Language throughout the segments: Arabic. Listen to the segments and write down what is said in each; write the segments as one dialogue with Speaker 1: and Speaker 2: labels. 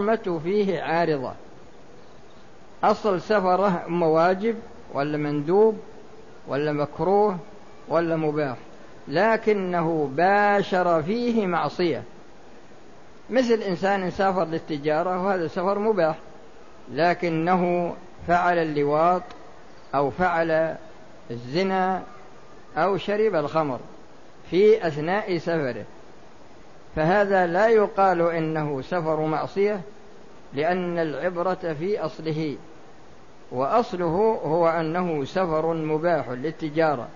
Speaker 1: الحرمة فيه عارضة. أصل سفرة أما واجب ولا مندوب ولا مكروه ولا مباح. لكنه باشر فيه معصية. مثل إنسان سافر للتجارة وهذا سفر مباح. لكنه فعل اللواط أو فعل الزنا أو شرب الخمر في أثناء سفره. فهذا لا يقال إنه سفر معصية لأن العبرة في أصله وأصله هو أنه سفر مباح للتجارة.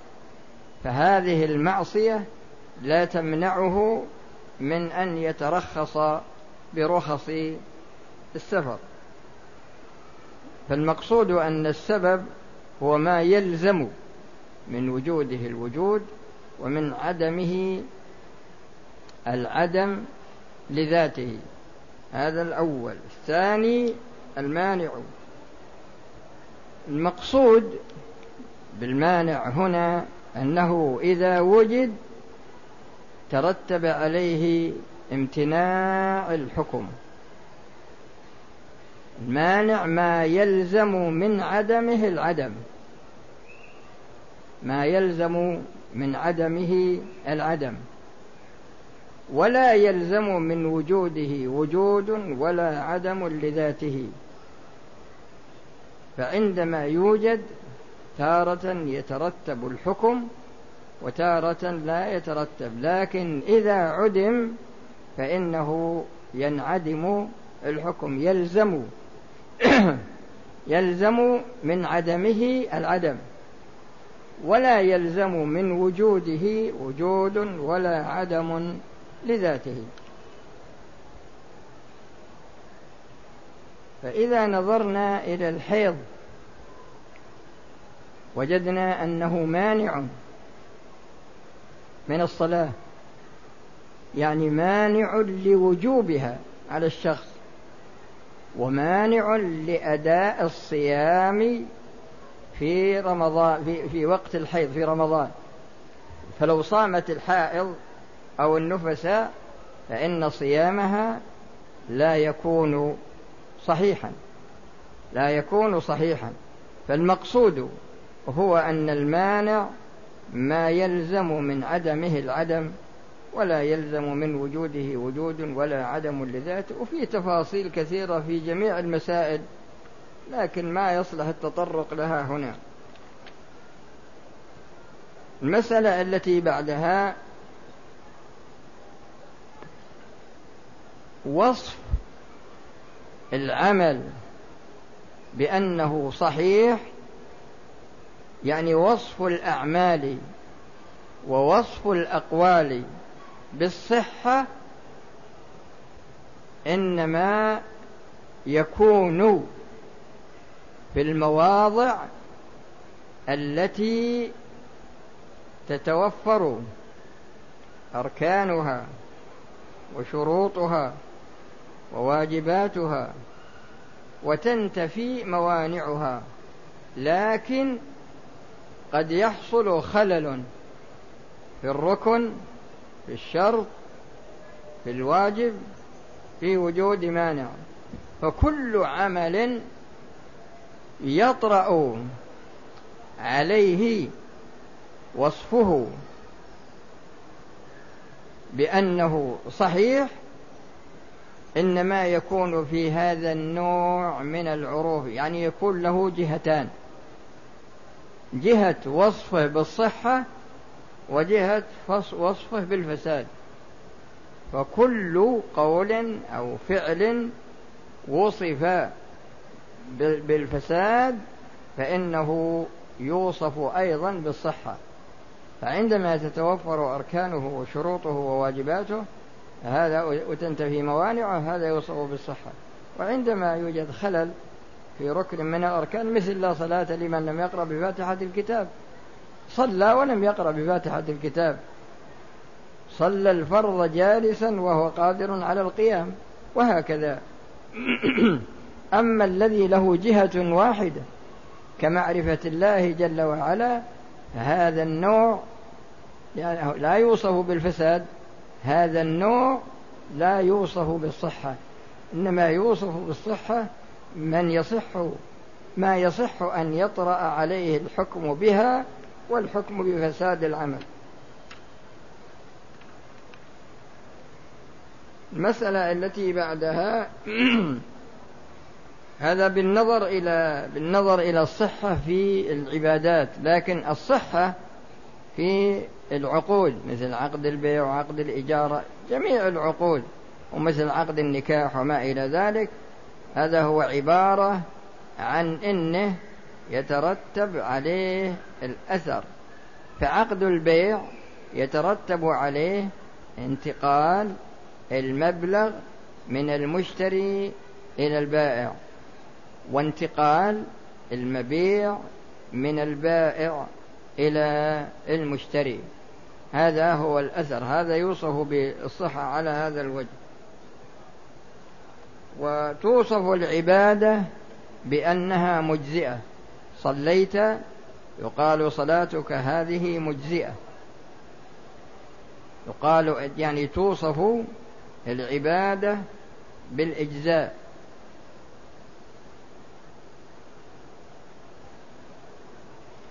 Speaker 1: فهذه المعصية لا تمنعه من أن يترخص برخص السفر. فالمقصود أن السبب هو ما يلزم من وجوده الوجود ومن عدمه العدم لذاته. هذا الأول. الثاني المانع. المقصود بالمانع هنا أنه إذا وجد ترتب عليه امتناع الحكم. المانع ما يلزم من عدمه العدم. ما يلزم من عدمه العدم. ولا يلزم من وجوده وجود ولا عدم لذاته. فعندما يوجد تارة يترتب الحكم وتارة لا يترتب لكن إذا عدم فإنه ينعدم الحكم يلزم يلزم من عدمه العدم ولا يلزم من وجوده وجود ولا عدم لذاته. فإذا نظرنا إلى الحيض وجدنا أنه مانع من الصلاة يعني مانع لوجوبها على الشخص ومانع لأداء الصيام في رمضان في, في وقت الحيض في رمضان. فلو صامت الحائض أو النفساء فإن صيامها لا يكون صحيحا. لا يكون صحيحا. فالمقصود هو أن المانع ما يلزم من عدمه العدم ولا يلزم من وجوده وجود ولا عدم لذاته. وفي تفاصيل كثيرة في جميع المسائل لكن ما يصلح التطرق لها هنا. المسألة التي بعدها وصف العمل بأنه صحيح يعني وصف الأعمال ووصف الأقوال بالصحة إنما يكون في المواضع التي تتوفر أركانها وشروطها وواجباتها وتنتفي موانعها لكن قد يحصل خلل في الركن في الشرط في الواجب في وجود مانع. فكل عمل يطرأ عليه وصفه بأنه صحيح إنما يكون في هذا النوع من العروف يعني يكون له جهتان. جهة وصفه بالصحة وجهة وصفه بالفساد. فكل قول أو فعل وصف بالفساد فإنه يوصف أيضا بالصحة. فعندما تتوفر أركانه وشروطه وواجباته هذا وتنتفي موانعه هذا يوصف بالصحة. وعندما يوجد خلل في ركن من الأركان مثل لا صلاة لمن لم يقرأ بفاتحة الكتاب. صلى ولم يقرأ بفاتحة الكتاب. صلى الفرض جالسا وهو قادر على القيام وهكذا. أما الذي له جهة واحدة كمعرفة الله جل وعلا فهذا النوع لا يوصف بالفساد. هذا النوع لا يوصف بالصحة. إنما يوصف بالصحة من يصح ما يصح أن يطرأ عليه الحكم بها والحكم بفساد العمل. المسألة التي بعدها هذا بالنظر إلى بالنظر إلى الصحة في العبادات. لكن الصحة في العقود مثل عقد البيع وعقد الإجارة جميع العقود ومثل عقد النكاح وما إلى ذلك. هذا هو عبارة عن إنه يترتب عليه الأثر. فعقد البيع يترتب عليه انتقال المبلغ من المشتري إلى البائع وانتقال المبيع من البائع إلى المشتري. هذا هو الأثر. هذا يوصف بالصحة على هذا الوجه. وتوصف العبادة بأنها مجزئة. صليت يقال صلاتك هذه مجزئة. يقال يعني توصف العبادة بالإجزاء.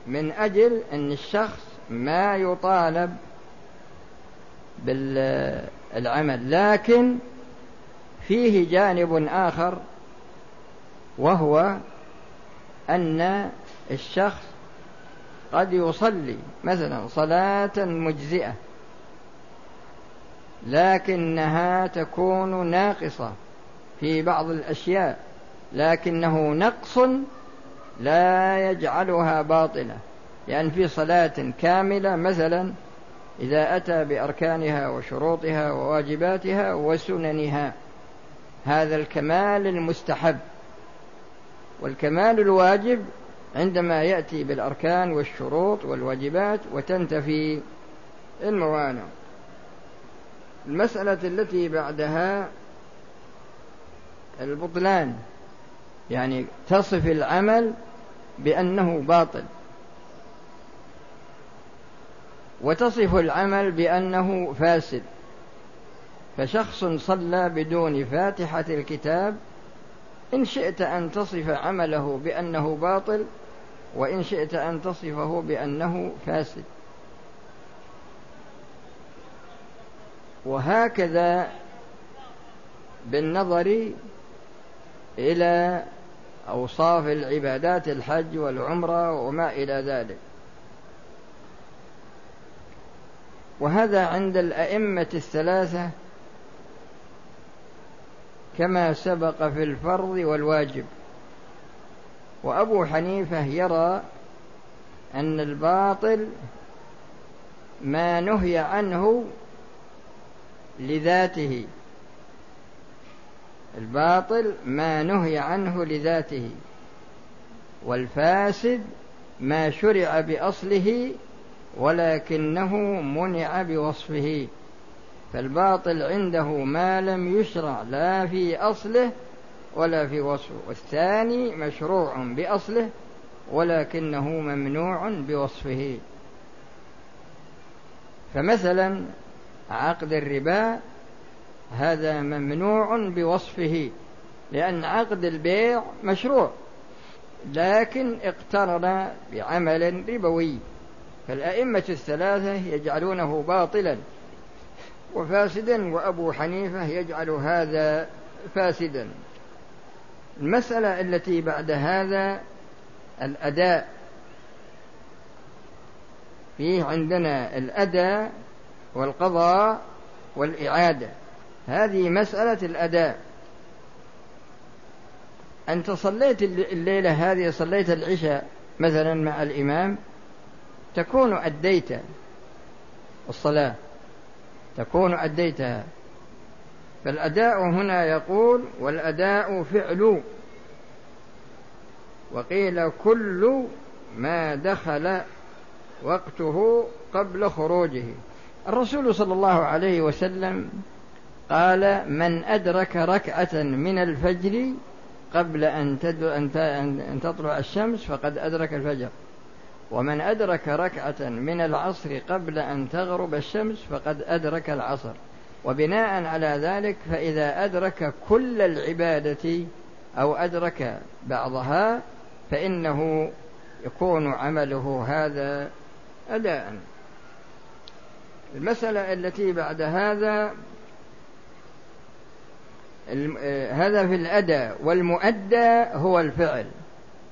Speaker 1: من أجل أن الشخص ما يطالب بالعمل لكن فيه جانب آخر وهو أن الشخص قد يصلي مثلا صلاة مجزئة لكنها تكون ناقصة في بعض الأشياء لكنه نقص لا يجعلها باطلة لأن في صلاة كاملة مثلا إذا أتى بأركانها وشروطها وواجباتها وسننها. هذا الكمال المستحب. والكمال الواجب عندما يأتي بالأركان والشروط والواجبات وتنتفي الموانع. المسألة التي بعدها البطلان. يعني تصف العمل بأنه باطل. وتصف العمل بأنه فاسد. فشخص صلى بدون فاتحة الكتاب إن شئت أن تصف عمله بأنه باطل وإن شئت أن تصفه بأنه فاسد. وهكذا بالنظر إلى أوصاف العبادات الحج والعمرة وما إلى ذلك. وهذا عند الأئمة الثلاثة كما سبق في الفرض والواجب. وأبو حنيفة يرى أن الباطل ما نهي عنه لذاته. الباطل ما نهي عنه لذاته والفاسد ما شرع بأصله ولكنه منع بوصفه فالباطل عنده ما لم يشرع لا في أصله ولا في وصفه والثاني مشروع بأصله ولكنه ممنوع بوصفه. فمثلا عقد الربا هذا ممنوع بوصفه لأن عقد البيع مشروع لكن اقترن بعمل ربوي فالأئمة الثلاثة يجعلونه باطلا وفاسدا وأبو حنيفة يجعل هذا فاسدا. المسألة التي بعد هذا الأداء فيه عندنا الأداء والقضاء والإعادة. هذه مسألة الأداء. أنت صليت الليلة هذه صليت العشاء مثلا مع الإمام تكون أديت الصلاة تكون أديتها. فالأداء هنا يقول والأداء فعل. وقيل كل ما دخل وقته قبل خروجه. الرسول صلى الله عليه وسلم قال من أدرك ركعة من الفجر قبل أن, أن تطلع الشمس فقد أدرك الفجر. ومن أدرك ركعة من العصر قبل أن تغرب الشمس فقد أدرك العصر. وبناء على ذلك فإذا أدرك كل العبادة أو أدرك بعضها فإنه يكون عمله هذا أداء. المسألة التي بعد هذا هذا في الأداء والمؤدى هو الفعل.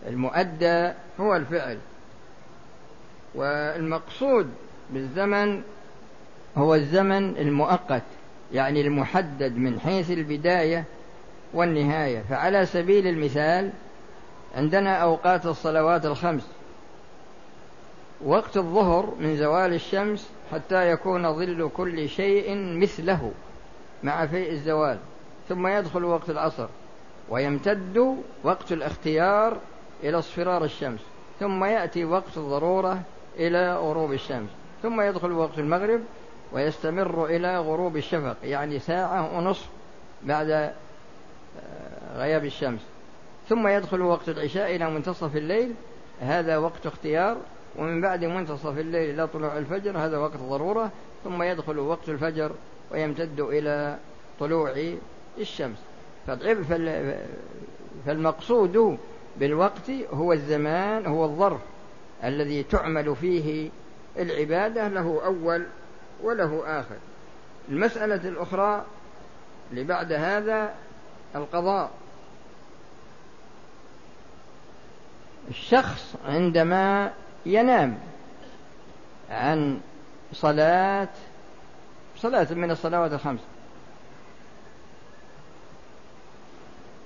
Speaker 1: المؤدى هو الفعل. والمقصود بالزمن هو الزمن المؤقت يعني المحدد من حيث البداية والنهاية. فعلى سبيل المثال عندنا أوقات الصلوات الخمس. وقت الظهر من زوال الشمس حتى يكون ظل كل شيء مثله مع فيء الزوال. ثم يدخل وقت العصر ويمتد وقت الاختيار إلى اصفرار الشمس ثم يأتي وقت الضرورة إلى غروب الشمس ثم يدخل وقت المغرب ويستمر إلى غروب الشفق يعني ساعة ونصف بعد آه، غياب الشمس ثم يدخل وقت العشاء إلى منتصف الليل هذا وقت اختيار ومن بعد منتصف الليل إلى طلوع الفجر هذا وقت ضرورة ثم يدخل وقت الفجر ويمتد إلى طلوع الشمس. فالمقصود بالوقت هو الزمان هو الظرف الذي تعمل فيه العبادة له أول وله آخر. المسألة الأخرى اللي بعد هذا القضاء. الشخص عندما ينام عن صلاة صلاة من الصلوات الخمس.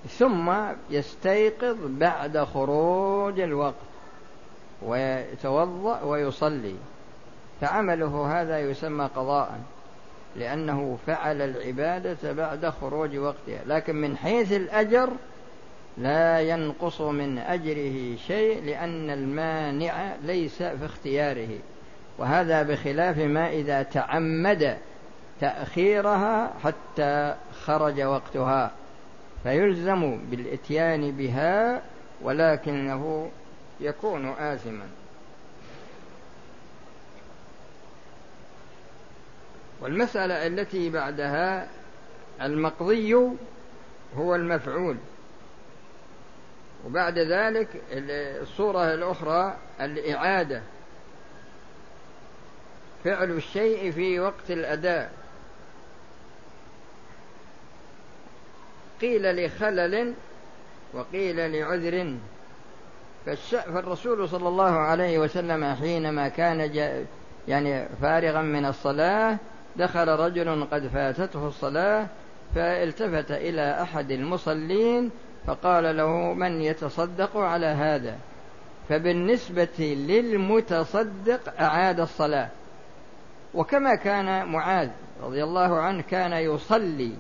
Speaker 1: ثم يستيقظ بعد خروج الوقت ويتوضأ ويصلي. فعمله هذا يسمى قضاء لأنه فعل العبادة بعد خروج وقتها. لكن من حيث الأجر لا ينقص من أجره شيء لأن المانع ليس في اختياره. وهذا بخلاف ما إذا تعمد تأخيرها حتى خرج وقتها. فيلزم بالإتيان بها ولكنه يكون آثما. والمسألة التي بعدها المقضي هو المفعول. وبعد ذلك الصورة الأخرى الإعادة. فعل الشيء في وقت الأداء. قيل لخلل وقيل لعذر. فالرسول صلى الله عليه وسلم حينما كان يعني فارغا من الصلاة دخل رجل قد فاتته الصلاة فالتفت إلى أحد المصلين فقال له من يتصدق على هذا؟ فبالنسبة للمتصدق أعاد الصلاة. وكما كان معاذ رضي الله عنه كان يصلي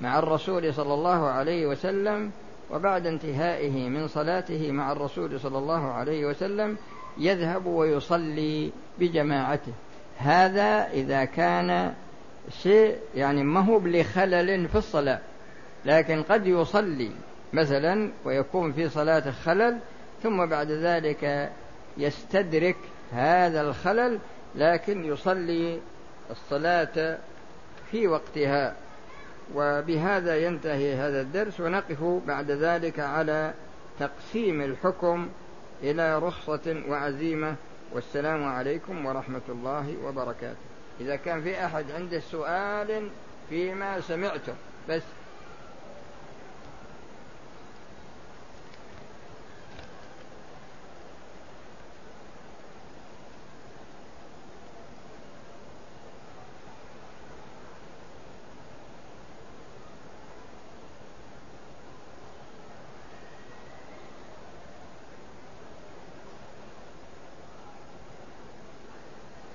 Speaker 1: مع الرسول صلى الله عليه وسلم وبعد انتهائه من صلاته مع الرسول صلى الله عليه وسلم يذهب ويصلي بجماعته. هذا إذا كان شيء يعني ما هو لخلل في الصلاة لكن قد يصلي مثلا ويكون في صلاة خلل ثم بعد ذلك يستدرك هذا الخلل لكن يصلي الصلاة في وقتها. وبهذا ينتهي هذا الدرس ونقف بعد ذلك على تقسيم الحكم إلى رخصة وعزيمة. والسلام عليكم ورحمة الله وبركاته. إذا كان في أحد عنده سؤال فيما سمعته بس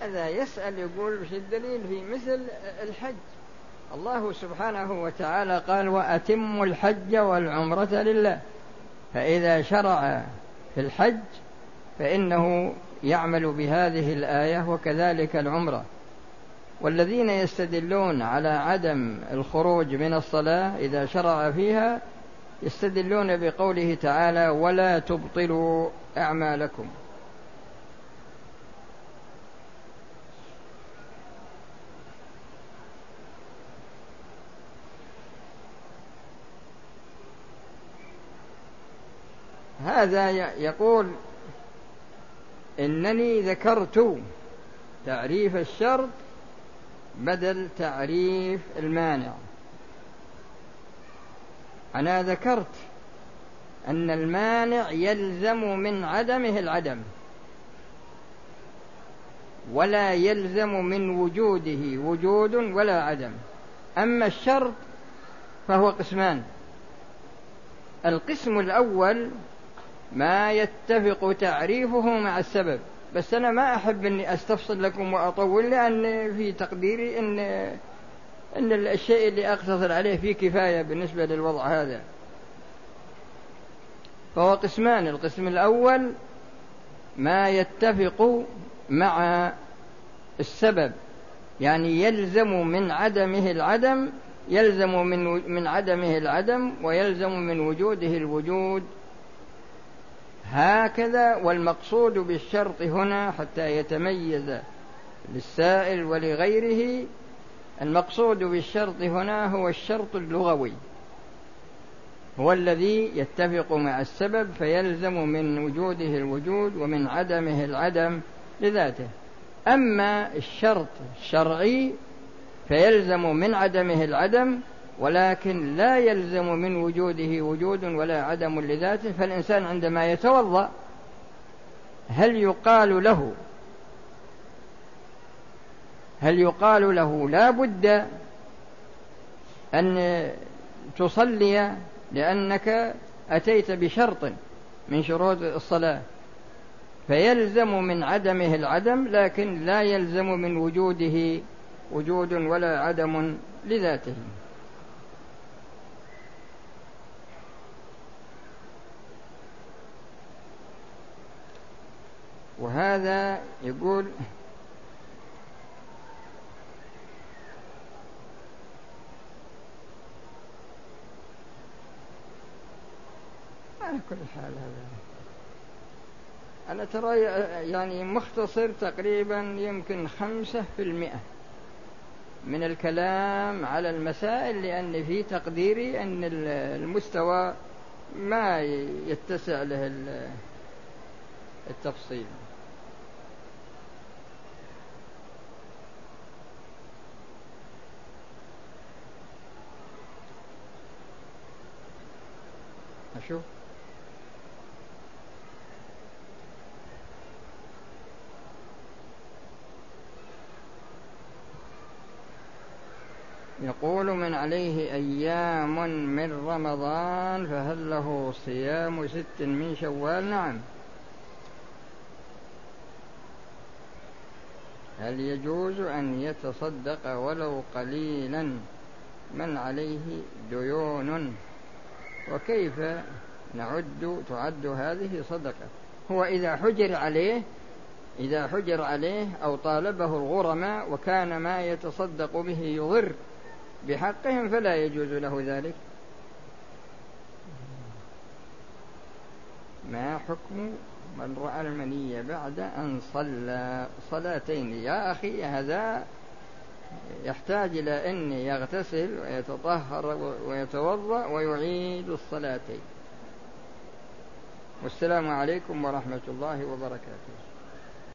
Speaker 1: هذا يسأل يقول وش الدليل في مثل الحج. الله سبحانه وتعالى قال وأتموا الحج والعمرة لله. فإذا شرع في الحج فإنه يعمل بهذه الآية وكذلك العمرة. والذين يستدلون على عدم الخروج من الصلاة إذا شرع فيها يستدلون بقوله تعالى ولا تبطلوا أعمالكم. هذا يقول إنني ذكرت تعريف الشرط بدل تعريف المانع. أنا ذكرت أن المانع يلزم من عدمه العدم ولا يلزم من وجوده وجود ولا عدم. أما الشرط فهو قسمان. القسم الأول ما يتفق تعريفه مع السبب. بس أنا ما أحب أني أستفصل لكم وأطول لأن في تقديري أن أن الشيء اللي أقتصر عليه فيه كفاية بالنسبة للوضع هذا. فهو قسمان القسم الأول ما يتفق مع السبب. يعني يلزم من عدمه العدم يلزم من من عدمه العدم ويلزم من وجوده الوجود. هكذا والمقصود بالشرط هنا حتى يتميز للسائل ولغيره المقصود بالشرط هنا هو الشرط اللغوي هو الذي يتفق مع السبب فيلزم من وجوده الوجود ومن عدمه العدم لذاته. أما الشرط الشرعي فيلزم من عدمه العدم ولكن لا يلزم من وجوده وجود ولا عدم لذاته فالإنسان عندما يتوضأ هل يقال له هل يقال له لا بد أن تصلي لأنك أتيت بشرط من شروط الصلاة؟ فيلزم من عدمه العدم لكن لا يلزم من وجوده وجود ولا عدم لذاته. وهذا يقول على كل حال هذا. أنا ترى يعني مختصر تقريبا يمكن خمسة في المئة من الكلام على المسائل لأن في تقديري أن المستوى ما يتسع له التفصيل. أشوف. يقول من عليه أيام من رمضان فهل له صيام ست من شوال؟ نعم. هل يجوز أن يتصدق ولو قليلا؟ من عليه ديون. وكيف نعد تعد هذه صدقة؟ هو إذا حجر عليه إذا حجر عليه أو طالبه الغرماء وكان ما يتصدق به يضر بحقهم فلا يجوز له ذلك. ما حكم من رأى المنية بعد أن صلى؟ صلاتين. يا أخي هذا يحتاج إلى أن يغتسل ويتطهر ويتوضأ ويعيد الصلاتين والسلام عليكم ورحمة الله وبركاته.